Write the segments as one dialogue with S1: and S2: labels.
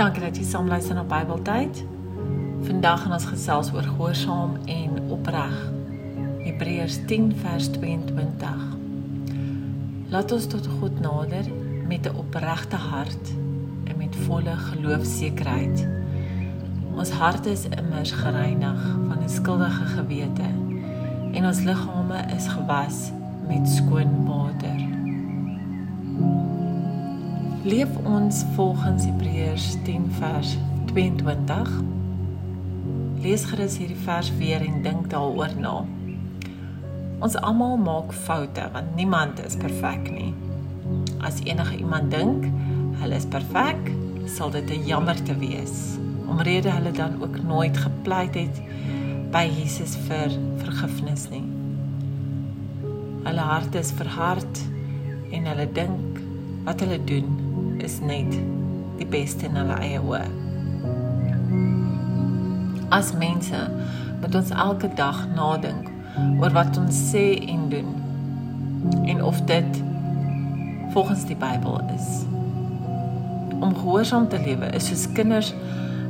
S1: Dankie dat jy saam luister na Bybeltyd. Vandag gaan ons gesels oor gehoorsaam en opreg. Hebreërs 10 vers 22. Laat ons tot God nader met 'n opregte hart en met volle geloofsekerheid. Ons harte is immers gereinig van 'n skuldige gewete en ons liggame is gewas met skoon water. Leef ons volgens Hebreërs 10 vers 22. Lees gerus hierdie vers weer en dink daaroor na. Ons almal maak foute want niemand is perfek nie. As enige iemand dink hulle is perfek, sal dit 'n jammerte wees omrede hulle dan ook nooit gepleit het by Jesus vir vergifnis nie. Hulle harte is verhard en hulle dink wat hulle doen is net die beste in hulle eie oë. As mense moet ons elke dag nadink oor wat ons sê en doen en of dit volgens die Bybel is. Om gehoorsaam te lewe is soos kinders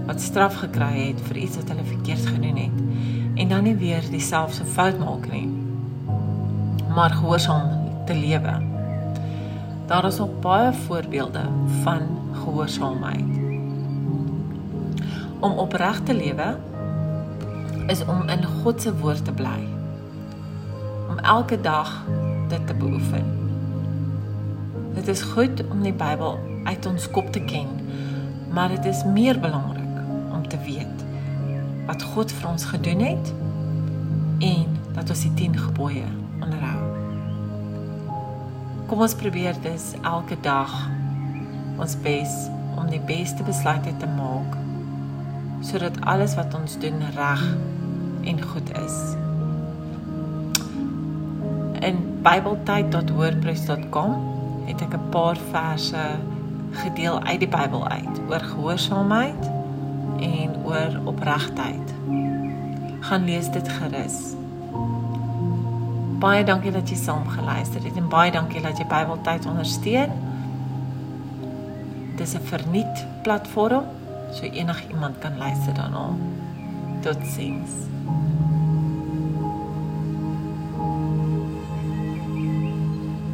S1: wat straf gekry het vir iets wat hulle verkeerd gedoen het en dan nie weer dieselfde fout maak nie. Maar gehoorsaam te lewe Daar is ook baie voorbeelde van gehoorsaamheid. Om opreg te lewe is om in God se woord te bly. Om elke dag dit te beoefen. Dit is goed om die Bybel uit ons kop te ken, maar dit is meer belangrik om te weet wat God vir ons gedoen het en dat ons die 10 gebooie onderhou. Kom ons probeer dus elke dag ons bes om die beste besluite te maak sodat alles wat ons doen reg en goed is. In bybeltyd.wordpress.com het ek 'n paar verse gedeel uit die Bybel uit oor gehoorsaamheid en oor opregtheid. Gaan lees dit gerus. Baie dankie dat jy saam geluister het en baie dankie dat jy Bybeltyd ondersteun. Dis 'n verniet platform so enigiemand kan luister daarna. Totsiens.